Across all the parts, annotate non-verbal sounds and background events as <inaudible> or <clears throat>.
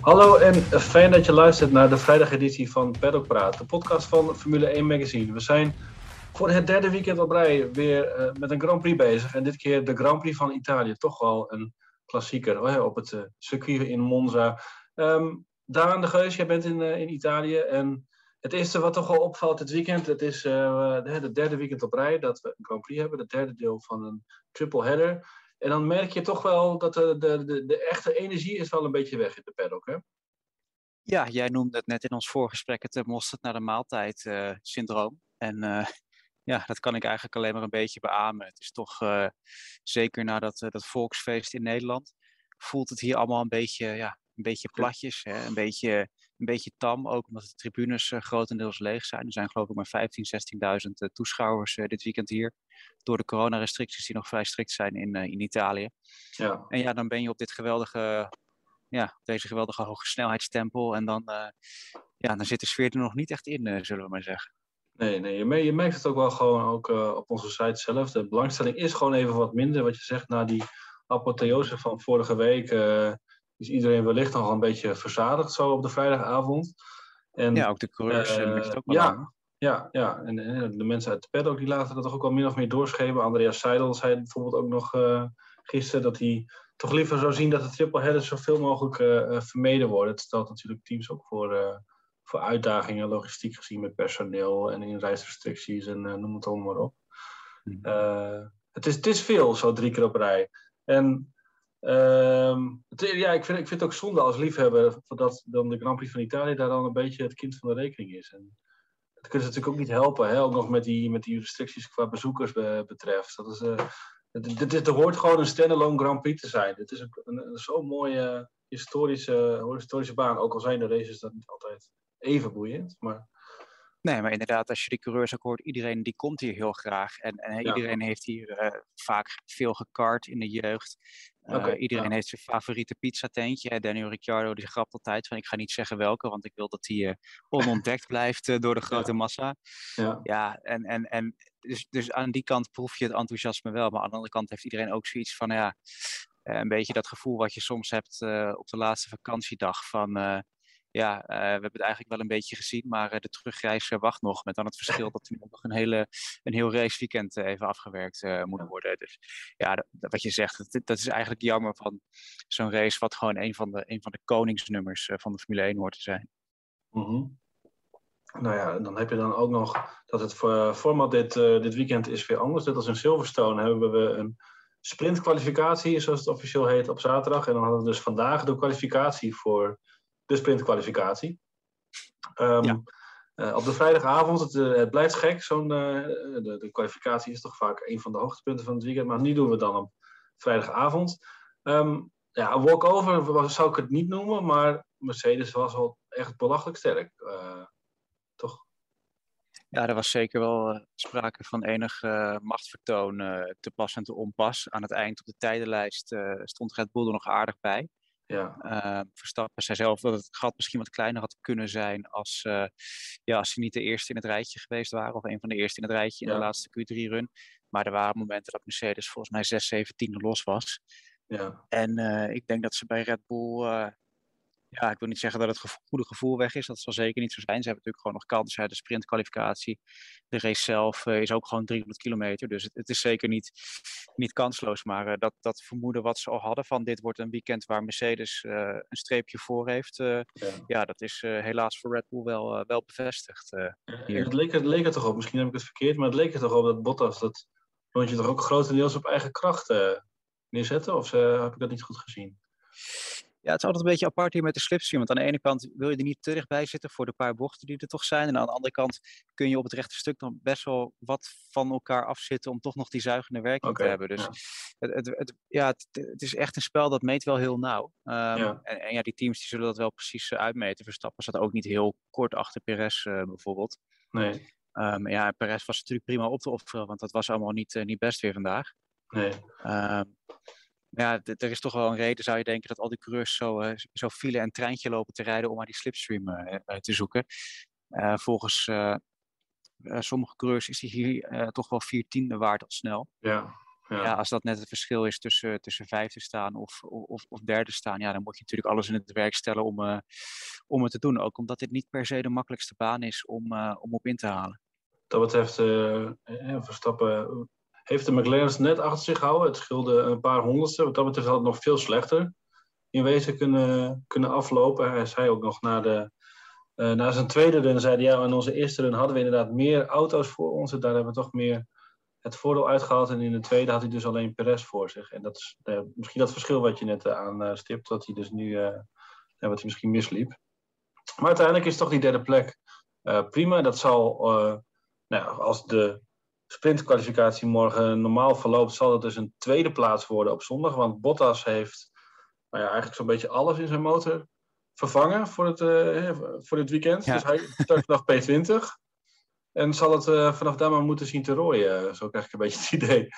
Hallo en fijn dat je luistert naar de vrijdageditie van Paddock Praat, de podcast van Formule 1 Magazine. We zijn voor het derde weekend op rij weer eh, met een Grand Prix bezig. En dit keer de Grand Prix van Italië, toch wel een klassieker op het uh, circuit in Monza. Um, Daan de Geus, jij bent in, uh, in Italië en het eerste wat toch wel opvalt dit weekend, het is de derde weekend op rij dat we een Grand Prix hebben, het derde deel van een triple header. En dan merk je toch wel dat de, de, de, de echte energie is wel een beetje weg in de paddock, hè? Ja, jij noemde het net in ons voorgesprek het mosterd naar de maaltijd uh, syndroom. En uh, <laughs> ja, dat kan ik eigenlijk alleen maar een beetje beamen. Het is toch, uh, zeker na dat, dat volksfeest in Nederland, voelt het hier allemaal een beetje, ja, een beetje platjes. Hè? Een, beetje, een beetje tam, ook omdat de tribunes grotendeels leeg zijn. Er zijn geloof ik maar 15.000, 16.000 toeschouwers dit weekend hier door de coronarestricties die nog vrij strikt zijn in, in Italië. Ja. En ja, dan ben je op dit geweldige, ja, deze geweldige hoge snelheidstempel. En dan, uh, ja, dan zit de sfeer er nog niet echt in, uh, zullen we maar zeggen. Nee, nee je, merkt, je merkt het ook wel gewoon ook, uh, op onze site zelf. De belangstelling is gewoon even wat minder. Wat je zegt, na die apotheose van vorige week is iedereen wellicht nog een beetje verzadigd zo op de vrijdagavond. En, ja, ook de coureurs merk het ook wel ja, aan. Ja, ja. En, en, de mensen uit de paddock die laten dat toch ook wel min of meer doorschepen. Andreas Seidel zei bijvoorbeeld ook nog uh, gisteren dat hij toch liever zou zien dat de triple headers zoveel mogelijk uh, vermeden worden. Het stelt natuurlijk teams ook voor, voor uitdagingen, logistiek gezien met personeel en inreisrestricties en noem het allemaal maar op. Mm. het, is, het is veel, zo drie keer op rij. En ehm, het, ja, ik vind, ik vind het ook zonde als liefhebber dat dan de Grand Prix van Italië daar dan een beetje het kind van de rekening is. En, dat kunnen ze natuurlijk ook niet helpen. Hè? Ook nog met die, met die restricties qua bezoekers be, betreft. Dat is, uh, dit, dit, hoort gewoon een standalone Grand Prix te zijn. Dit is een, een, een zo'n mooie historische, historische baan. Ook al zijn de races dat niet altijd even boeiend. Maar... Nee, maar inderdaad, als je die coureurs ook hoort, iedereen die komt hier heel graag. En, en ja. iedereen heeft hier uh, vaak veel gekart in de jeugd. Okay, iedereen ja. heeft zijn favoriete pizzatentje. Daniel Ricciardo die grapt altijd van ik ga niet zeggen welke, want ik wil dat die uh, onontdekt <laughs> blijft door de grote ja. massa. Ja, ja en, en, en dus, dus aan die kant proef je het enthousiasme wel. Maar aan de andere kant heeft iedereen ook zoiets van ja, een beetje dat gevoel wat je soms hebt op de laatste vakantiedag van ja, uh, we hebben het eigenlijk wel een beetje gezien, maar uh, de terugreis wacht nog. Met dan het verschil dat er nog een, hele, een heel raceweekend even afgewerkt moet worden. Dus ja, dat, wat je zegt, dat, dat, is eigenlijk jammer van zo'n race, wat gewoon een van de, een van de koningsnummers van de Formule 1 hoort te zijn. Mm -hmm. Nou ja, dan heb je dan ook nog dat het format dit, dit weekend is weer anders. Net als in Silverstone hebben we een sprintkwalificatie, zoals het officieel heet, op zaterdag. En dan hadden we dus vandaag de kwalificatie voor de sprintkwalificatie. Um, ja. uh, op de vrijdagavond, het, uh, het blijft gek, zo'n, uh, de, de, kwalificatie is toch vaak een van de hoogtepunten van het weekend, maar nu doen we het dan op vrijdagavond. Um, ja, walkover zou ik het niet noemen, maar Mercedes was wel echt belachelijk sterk, toch? Ja, er was zeker wel sprake van enig machtvertoon te pas en te onpas. Aan het eind op de tijdenlijst stond Red Bull er nog aardig bij. Ja. Uh, Verstappen zei zelf dat het gat misschien wat kleiner had kunnen zijn als, uh, ja, als ze niet de eerste in het rijtje geweest waren. Of een van de eerste in het rijtje in ja. de laatste Q3-run. Maar er waren momenten dat Mercedes volgens mij 6, 7 tienden los was. Ja. En uh, ik denk dat ze bij Red Bull ja, ik wil niet zeggen dat het goede gevoel weg is. Dat zal zeker niet zo zijn. Ze hebben natuurlijk gewoon nog kansen. De sprintkwalificatie, de race zelf uh, is ook gewoon 300 kilometer. Dus het, het is zeker niet, niet kansloos. Maar uh, dat, dat vermoeden wat ze al hadden van dit wordt een weekend waar Mercedes uh, een streepje voor heeft. Ja. ja. dat is helaas voor Red Bull wel, wel bevestigd. Het, leek, het leek er toch op, misschien heb ik het verkeerd, maar het leek er toch op dat Bottas dat rondje toch ook grotendeels op eigen kracht neerzetten? Of heb ik dat niet goed gezien? Ja, het is altijd een beetje apart hier met de slipstream. Want aan de ene kant wil je er niet te dichtbij zitten voor de paar bochten die er toch zijn. En aan de andere kant kun je op het rechte stuk dan best wel wat van elkaar afzitten om toch nog die zuigende werking okay, te hebben. Dus ja. Het, het, het, ja, het, het, is echt een spel dat meet wel heel nauw. Um, ja. En, en, ja, die teams die zullen dat wel precies uh, uitmeten. Verstappen zat ook niet heel kort achter Perez uh, bijvoorbeeld. Nee. Um, ja, Perez was natuurlijk prima op te offeren, want dat was allemaal niet, uh, niet best weer vandaag. Nee. Um, ja, er is toch wel een reden, zou je denken, dat al die coureurs zo, uh, zo file en treintje lopen te rijden om maar die slipstream uh, te zoeken. Volgens sommige coureurs is die hier toch wel vier tiende waard al snel. Ja. Ja. als dat net het verschil is tussen, tussen vijfde staan of, of, of derde staan, ja, dan moet je natuurlijk alles in het werk stellen om, uh, om het te doen. Ook omdat dit niet per se de makkelijkste baan is om, uh, om op in te halen. Dat betreft, uh, Verstappen heeft de McLaren's net achter zich gehouden. Het scheelde een paar honderdste. Wat dat betreft had het nog veel slechter in wezen kunnen, kunnen aflopen. Hij zei ook nog na, de, na zijn tweede run, zei hij, ja, in onze eerste run hadden we inderdaad meer auto's voor ons. En daar hebben we toch meer het voordeel uitgehaald. En in de tweede had hij dus alleen Perez voor zich. En dat is uh, misschien dat verschil wat je net uh, aanstipt, dat hij dus nu uh, wat hij misschien misliep. Maar uiteindelijk is toch die derde plek prima. Dat zal, nou, als de sprintkwalificatie morgen normaal verloopt, zal het dus een tweede plaats worden op zondag. Want Bottas heeft nou ja, eigenlijk zo'n beetje alles in zijn motor vervangen voor het, voor dit weekend. Dus hij start vanaf P20. En zal het uh, vanaf daar maar moeten zien te rooien. Zo krijg ik een beetje het idee.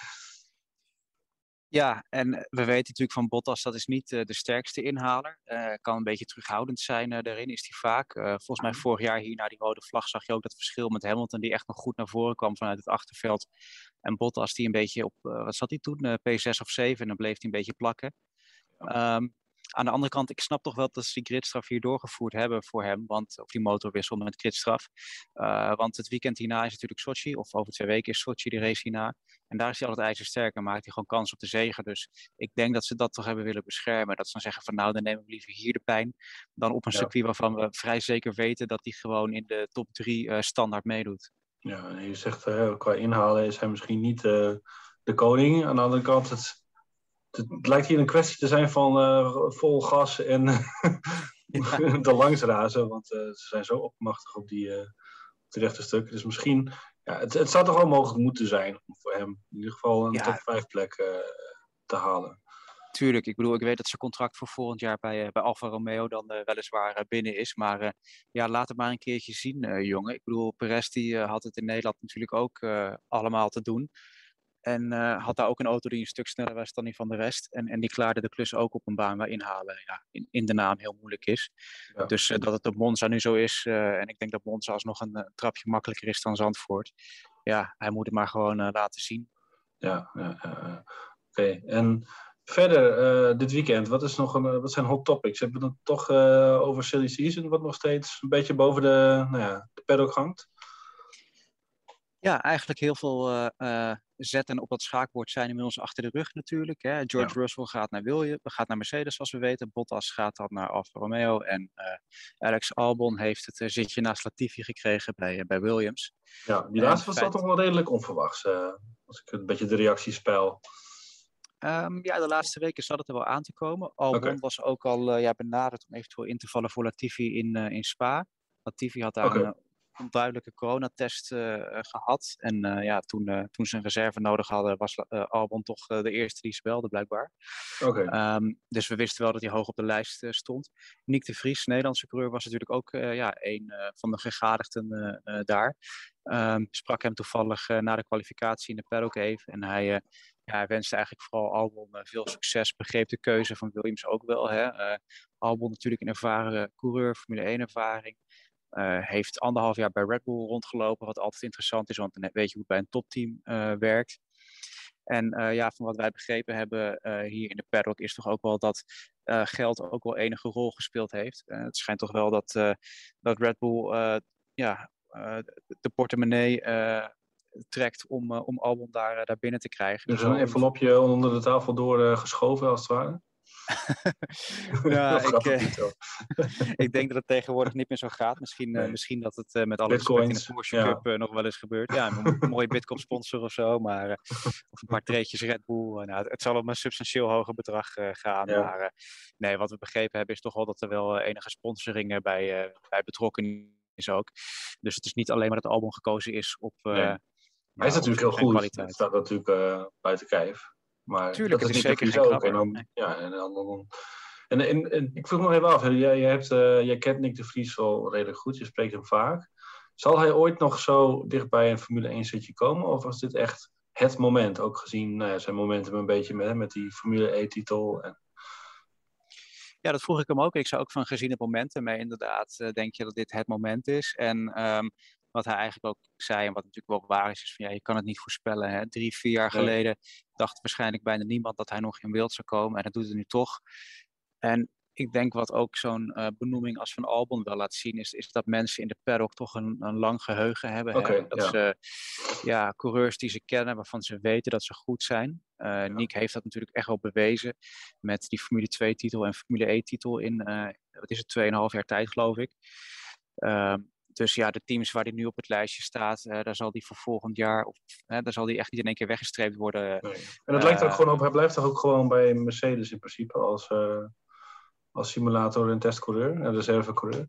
Ja, en we weten natuurlijk van Bottas, dat is niet uh, de sterkste inhaler. Uh, kan een beetje terughoudend zijn daarin, is hij vaak. volgens mij mhm. vorig jaar hier na die rode vlag zag je ook dat verschil met Hamilton, die echt nog goed naar voren kwam vanuit het achterveld. En Bottas die een beetje op, wat zat hij toen, P6 of 7, en dan bleef hij een beetje plakken. Um, aan de andere kant, ik snap toch wel dat ze die gridstraf hier doorgevoerd hebben voor hem. Want, of die motorwissel met gridstraf. Uh, want het weekend hierna is natuurlijk Sochi. Of over twee weken is Sochi de race hierna. En daar is hij altijd ijzersterk en maakt hij gewoon kans op de zegen. Dus ik denk dat ze dat toch hebben willen beschermen. Dat ze dan zeggen van nou, dan nemen we liever hier de pijn. Dan op een circuit waarvan we vrij zeker weten dat hij gewoon in de top drie uh, standaard meedoet. Ja, en je zegt uh, qua inhalen is hij misschien niet de koning. Aan de andere kant, het het lijkt hier een kwestie te zijn van uh, vol gas en <laughs> ja. de langs razen. Want uh, ze zijn zo opmachtig op die, op die rechte stukken. Dus misschien, ja, het, het zou toch wel mogelijk moeten zijn om voor hem in ieder geval een ja. top 5 plek te halen. Tuurlijk, ik bedoel, ik weet dat zijn contract voor volgend jaar bij, bij Alfa Romeo dan weliswaar binnen is. Maar ja, laat het maar een keertje zien, jongen. Ik bedoel, Perez die had het in Nederland natuurlijk ook allemaal te doen. En uh, had daar ook een auto die een stuk sneller was dan die van de rest. En, en die klaarde de klus ook op een baan waar inhalen ja, in, in de naam heel moeilijk is. Ja. Dus uh, dat het op Monza nu zo is. Uh, en ik denk dat Monza alsnog een, een trapje makkelijker is dan Zandvoort. Ja, hij moet het maar gewoon laten zien. Ja, ja oké. Okay. En verder dit weekend, wat, is nog een, wat zijn hot topics? Hebben we het toch over Silly Season, wat nog steeds een beetje boven de, nou ja, de paddock hangt? Ja, eigenlijk heel veel zetten op dat schaakbord zijn inmiddels achter de rug natuurlijk. Hè. George ja. Russell gaat naar Williams, gaat naar Mercedes zoals we weten. Bottas gaat dan naar Alfa Romeo. En uh, Alex Albon heeft het uh, zitje naast Latifi gekregen bij, uh, bij Williams. Ja, die laatste was dat toch wel redelijk onverwachts. als ik een beetje de reacties spel. Um, ja, de laatste weken zat het er wel aan te komen. Albon okay. was ook al ja, benaderd om eventueel in te vallen voor Latifi in, in Spa. Latifi had daar okay. een onduidelijke coronatest uh, gehad. En uh, ja, toen, toen ze een reserve nodig hadden, was Albon toch de eerste die ze belde, blijkbaar. Okay. Um, dus we wisten wel dat hij hoog op de lijst stond. Nick de Vries, Nederlandse coureur, was natuurlijk ook ja, een van de gegadigden daar. Um, sprak hem toevallig na de kwalificatie in de paddock even. En hij, ja, hij wenste eigenlijk vooral Albon veel succes. Begreep de keuze van Williams ook wel. Hè? Albon natuurlijk een ervaren coureur, Formule 1 ervaring. Uh, heeft anderhalf jaar bij Red Bull rondgelopen, wat altijd interessant is, want dan weet je hoe het bij een topteam uh, werkt. En uh, ja, van wat wij begrepen hebben hier in de paddock is toch ook wel dat geld ook wel enige rol gespeeld heeft. het schijnt toch wel dat, dat Red Bull ja, de portemonnee trekt om, om Albon daar, daar binnen te krijgen. Dus een envelopje onder de tafel door geschoven als het ware? <laughs> ja, ik, uh, <laughs> ik, denk dat het tegenwoordig niet meer zo gaat. Misschien, uh, misschien dat het uh, met alle in de Porsche ja. Cup nog wel eens gebeurt. Ja, een mooie Bitcoin sponsor of zo. Maar, of een paar <laughs> treetjes Red Bull. nou, het zal om een substantieel hoger bedrag gaan. Ja. Maar nee, wat we begrepen hebben is toch wel dat er wel enige sponsoring bij, bij betrokken is ook. Dus het is niet alleen maar dat het album gekozen is op... Nee. Hij is natuurlijk heel goed. Het staat natuurlijk buiten kijf. Maar Tuurlijk, dat is, niet zeker ook. En dan, ja, en dan, dan en, en, en, ik vroeg nog even af, jij, jij, hebt, uh, jij kent Nick de Vries wel redelijk goed, je spreekt hem vaak. Zal hij ooit nog zo dichtbij een Formule 1 zitje komen? Of was dit echt het moment, ook gezien nou ja, zijn momentum een beetje met, met die Formule E-titel? En... Ja, dat vroeg ik hem ook. Ik zou ook van gezien het momentum mee inderdaad, uh, denk je dat dit het moment is. En um, wat hij eigenlijk ook zei, en wat natuurlijk wel waar is, is van ja, je kan het niet voorspellen. Hè? Drie, vier jaar geleden dacht waarschijnlijk bijna niemand dat hij nog in beeld zou komen. En dat doet het nu toch. En ik denk wat ook zo'n uh, benoeming als Van Albon wel laat zien, is, is dat mensen in de paddock toch een, een lang geheugen hebben. hè? Dat ze ja, coureurs die ze kennen, waarvan ze weten dat ze goed zijn. Uh, ja. Nick heeft dat natuurlijk echt wel bewezen met die Formule 2-titel en Formule 1-titel in, uh, wat is het, 2,5 jaar tijd geloof ik. Ehm, dus ja, de teams waar hij nu op het lijstje staat, daar zal die voor volgend jaar, of, daar zal die echt niet in één keer weggestreept worden. Nee. En het lijkt ook gewoon op, hij blijft toch ook gewoon bij Mercedes in principe als als simulator en testcoureur en reservecoureur.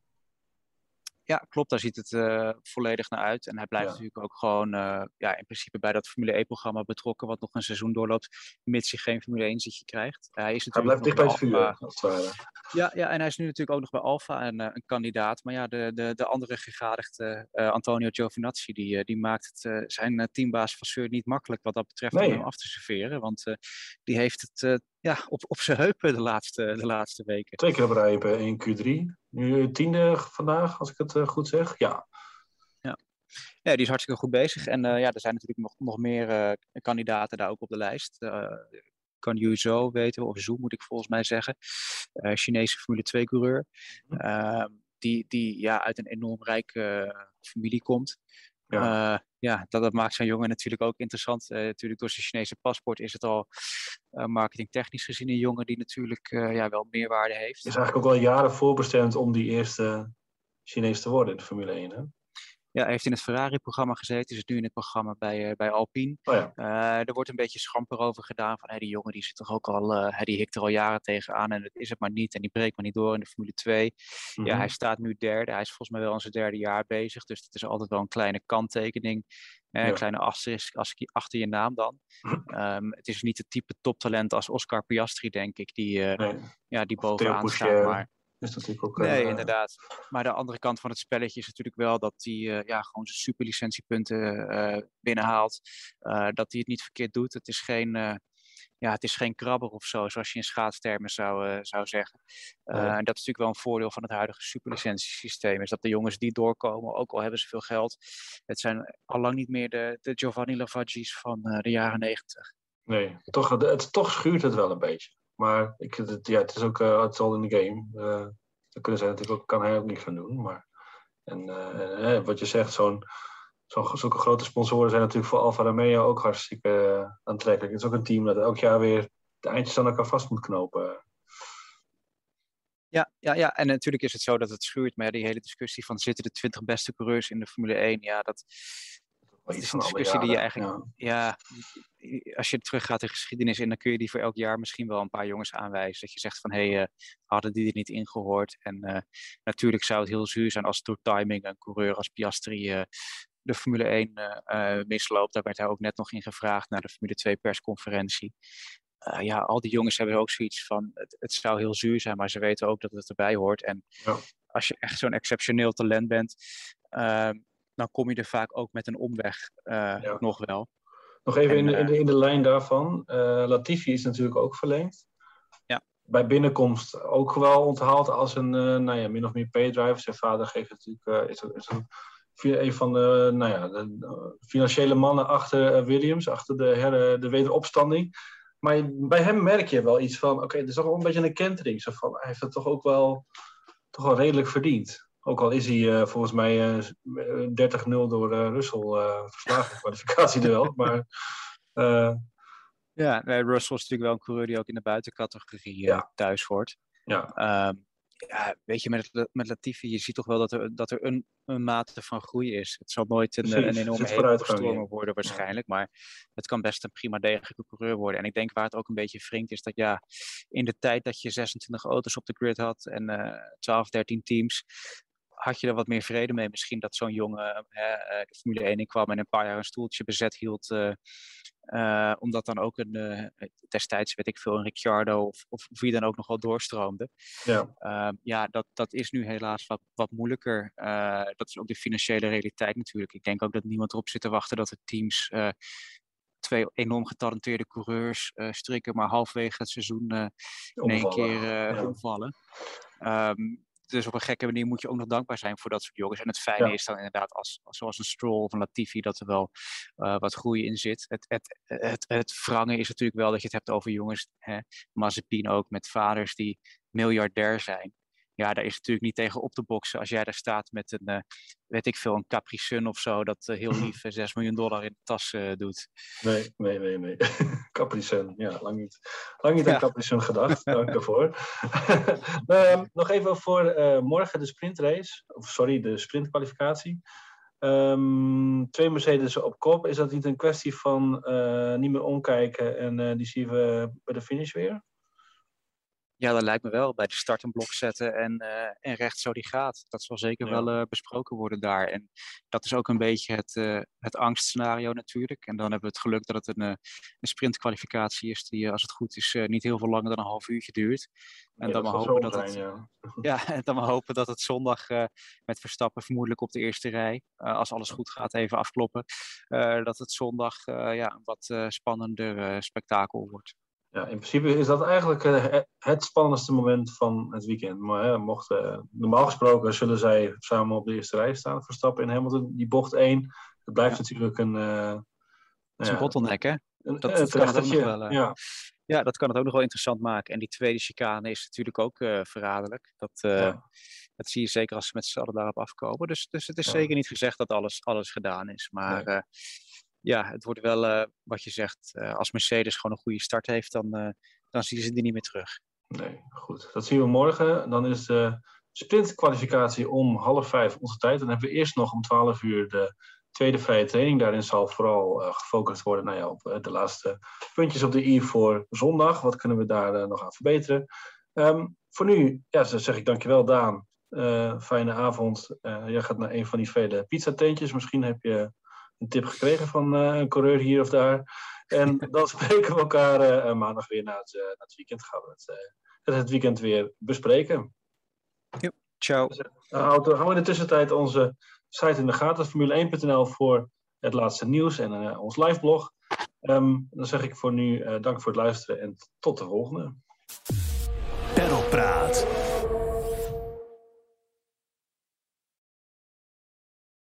Ja, klopt. Daar ziet het uh, volledig naar uit. En hij blijft natuurlijk ook gewoon uh, ja, in principe bij dat Formule E-programma betrokken, wat nog een seizoen doorloopt, mits hij geen Formule 1 zitje krijgt. hij, is natuurlijk hij blijft dicht bij het vuur, als het ware. Ja, ja, en hij is nu natuurlijk ook nog bij Alfa een, een kandidaat. Maar ja, de, de, de andere gegadigde uh, Antonio Giovinazzi, die, die maakt het zijn teambaas van Seur niet makkelijk wat dat betreft nee. om hem af te serveren. Want die heeft het ja, op, op zijn heupen de laatste, de laatste weken. Twee keer op rij in Q3. Nu tiende vandaag, als ik het uh, goed zeg. Ja. ja. Die is hartstikke goed bezig. En uh, ja, er zijn natuurlijk nog, nog meer uh, kandidaten daar ook op de lijst. Kan Yu zo weten, of Zo moet ik volgens mij zeggen. Chinese Formule 2 coureur. Mm die, die ja, uit een enorm rijke familie komt. Ja. Uh, ja, dat, dat maakt zo'n jongen natuurlijk ook interessant. Uh, natuurlijk door zijn Chinese paspoort is het al uh, marketingtechnisch gezien een jongen die natuurlijk ja, wel meerwaarde heeft. Is eigenlijk ook al jaren voorbestemd om die eerste Chinees te worden in de Formule 1. Hè? Ja, hij heeft in het Ferrari-programma gezeten, is het nu in het programma bij, uh, bij Alpine. Oh ja. uh, er wordt een beetje schamper over gedaan van hey, die jongen die zit toch ook al, uh, die hikt er al jaren tegenaan en dat is het maar niet en die breekt maar niet door in de Formule 2. Mm -hmm. Ja, mhm. hij staat nu derde, hij is volgens mij wel in zijn derde jaar bezig, dus het is altijd wel een kleine kanttekening. Een kleine asterisk achter je naam dan. um, <clears throat> het is niet het type toptalent als Oscar Piastri, denk ik, die, nee. ja, die bovenaan staat. Maar is natuurlijk ook, nee, uh, inderdaad. Maar de andere kant van het spelletje is natuurlijk wel dat hij uh, ja, gewoon zijn superlicentiepunten uh, binnenhaalt. dat hij het niet verkeerd doet. Het is geen, ja, het is geen krabber of zo, zoals je in schaatstermen zou, zou zeggen. en dat is natuurlijk wel een voordeel van het huidige superlicentiesysteem. Is dat de jongens die doorkomen, ook al hebben ze veel geld, het zijn al lang niet meer de, de Giovanni Lavaggi's van de jaren negentig. Nee, toch, het, toch schuurt het wel een beetje. Maar ik, het, ja, het is ook uh, het is al in de game. Uh, kunnen zij natuurlijk ook, kan hij ook niks gaan doen. Maar, en uh, wat je zegt, zo'n, zo'n, zulke grote sponsoren zijn natuurlijk voor Alfa Romeo ook hartstikke aantrekkelijk. Het is ook een team dat elk jaar weer de eindjes aan elkaar vast moet knopen. Ja, ja, ja, en natuurlijk is het zo dat het schuurt. Maar die hele discussie van zitten de 20 beste coureurs in de Formule 1, ja, dat, dat is een discussie die je eigenlijk, ja. ja. als je teruggaat in geschiedenis en dan kun je die voor elk jaar misschien wel een paar jongens aanwijzen. Dat je zegt van, hé, hey, uh, hadden die er niet ingehoord? En uh, natuurlijk zou het heel zuur zijn als door timing een coureur als Piastri uh, de Formule 1 misloopt. Daar werd hij ook net nog in gevraagd naar de Formule 2 persconferentie. ja, al die jongens hebben ook zoiets van, het, het, zou heel zuur zijn, maar ze weten ook dat het erbij hoort. En ja. als je echt zo'n exceptioneel talent bent, ehm, dan kom je er vaak ook met een omweg uh, nog wel. Nog even en, in, de, in, de, in, de, lijn daarvan. Uh, Latifi is natuurlijk ook verlengd. Ja. Bij binnenkomst ook wel onthaald als een nou ja, min of meer paydriver. Zijn vader geeft natuurlijk, is, is een, een van de, nou ja, de financiële mannen achter Williams, achter de, her, de wederopstanding. Maar bij hem merk je wel iets van, oké, okay, er is toch wel een beetje een kentering. Zo van, hij heeft het toch ook wel, toch wel redelijk verdiend. Ook al is hij uh, volgens mij uh, 30-0 door uh, Russell verslagen in kwalificatie wel. <laughs> maar, ja, nee, Russell is natuurlijk wel een coureur die ook in de buitencategorie ja. thuis hoort. Ja. Um, ja, weet je, met, met Latifi, je ziet toch wel dat er, dat er een, een mate van groei is. Het zal nooit een, een enorme stormer worden waarschijnlijk, ja. maar het kan best een prima degelijke coureur worden. En ik denk waar het ook een beetje wringt is dat ja, in de tijd dat je 26 auto's op de grid had en uh, 12, 13 teams, had je er wat meer vrede mee misschien dat zo'n jongen hè, eh, de Formule 1 in kwam en een paar jaar een stoeltje bezet hield. Uh, uh, omdat dan ook een, uh, destijds weet ik veel, een Ricciardo of, of wie dan ook nog wel doorstroomde. Ja, uh, ja dat, dat is nu helaas wat, wat moeilijker. dat is ook de financiële realiteit natuurlijk. Ik denk ook dat niemand erop zit te wachten dat de teams twee enorm getalenteerde coureurs strikken, maar halverwege het seizoen in één keer ja. omvallen. Um, dus op een gekke manier moet je ook nog dankbaar zijn voor dat soort jongens. En het fijne is dan inderdaad, als, zoals een Stroll of een Latifi, dat er wel uh, wat groei in zit. Het, het, het, het is natuurlijk wel dat je het hebt over jongens, hè, Mazepin ook, met vaders die miljardair zijn ja, daar is natuurlijk niet tegen op te boksen als jij daar staat met een, uh, weet ik veel, een Capri Sun of zo, dat uh, heel lief 6 eh, miljoen dollar in de tas uh, doet. Nee, nee, nee, nee. <laughs> Capri Sun, ja, lang niet, lang niet ja. aan Capri Sun gedacht. <laughs> Dank daarvoor. uh, <laughs> nog even voor morgen de sprintrace, of sorry, de sprintkwalificatie. Um, twee Mercedes op kop. Is dat niet een kwestie van niet meer omkijken en die zien we bij de finish weer? Ja, dat lijkt me wel. Bij de start een blok zetten en, uh, en recht zo die gaat. Dat zal zeker wel uh, besproken worden daar. En dat is ook een beetje het, uh, het angstscenario natuurlijk. En dan hebben we het geluk dat het een, een sprintkwalificatie is die, als het goed is, niet heel veel langer dan een half uurtje duurt. En ja, dan, maar hopen dat het, ja. <laughs> <laughs> ja. en dan maar hopen dat het zondag met Verstappen vermoedelijk op de eerste rij, als alles goed gaat, even afkloppen. dat het zondag ja, een wat spannender spektakel wordt. Ja, in principe is dat eigenlijk uh, het spannendste moment van het weekend. Maar hè, mocht, uh, normaal gesproken zullen zij samen op de eerste rij staan, Verstappen in Hamilton. Die bocht 1, dat blijft natuurlijk een... Uh, is een bottleneck, hè? dat, dat kan het ook nog wel, ja. ja, dat kan het ook nog wel interessant maken. En die tweede chicane is natuurlijk ook verraderlijk. Dat, ja. dat zie je zeker als ze met z'n allen daarop afkomen. Dus, dus het is zeker niet gezegd dat alles, alles gedaan is. Maar... Nee ja, het wordt wel uh, wat je zegt. Uh, als Mercedes gewoon een goede start heeft, dan, uh, dan zien ze die niet meer terug. Nee, goed. Dat zien we morgen. Dan is de sprintkwalificatie om half vijf onze tijd. Dan hebben we eerst nog om twaalf uur de tweede vrije training. Daarin zal vooral gefocust worden nou op de laatste puntjes op de i voor zondag. Wat kunnen we daar nog aan verbeteren? Um, voor nu ja, zeg ik dankjewel Daan. fijne avond. jij gaat naar een van die vele pizzatentjes. Misschien heb je een tip gekregen van uh, een coureur hier of daar. En <laughs> dan spreken we elkaar uh, maandag weer na het, uh, na het weekend. Gaan we het, het weekend weer bespreken. Ciao. Dus, houden we in de tussentijd onze site in de gaten, formule1.nl voor het laatste nieuws en ons live blog. Um, dan zeg ik voor nu dank voor het luisteren en tot de volgende. Praat.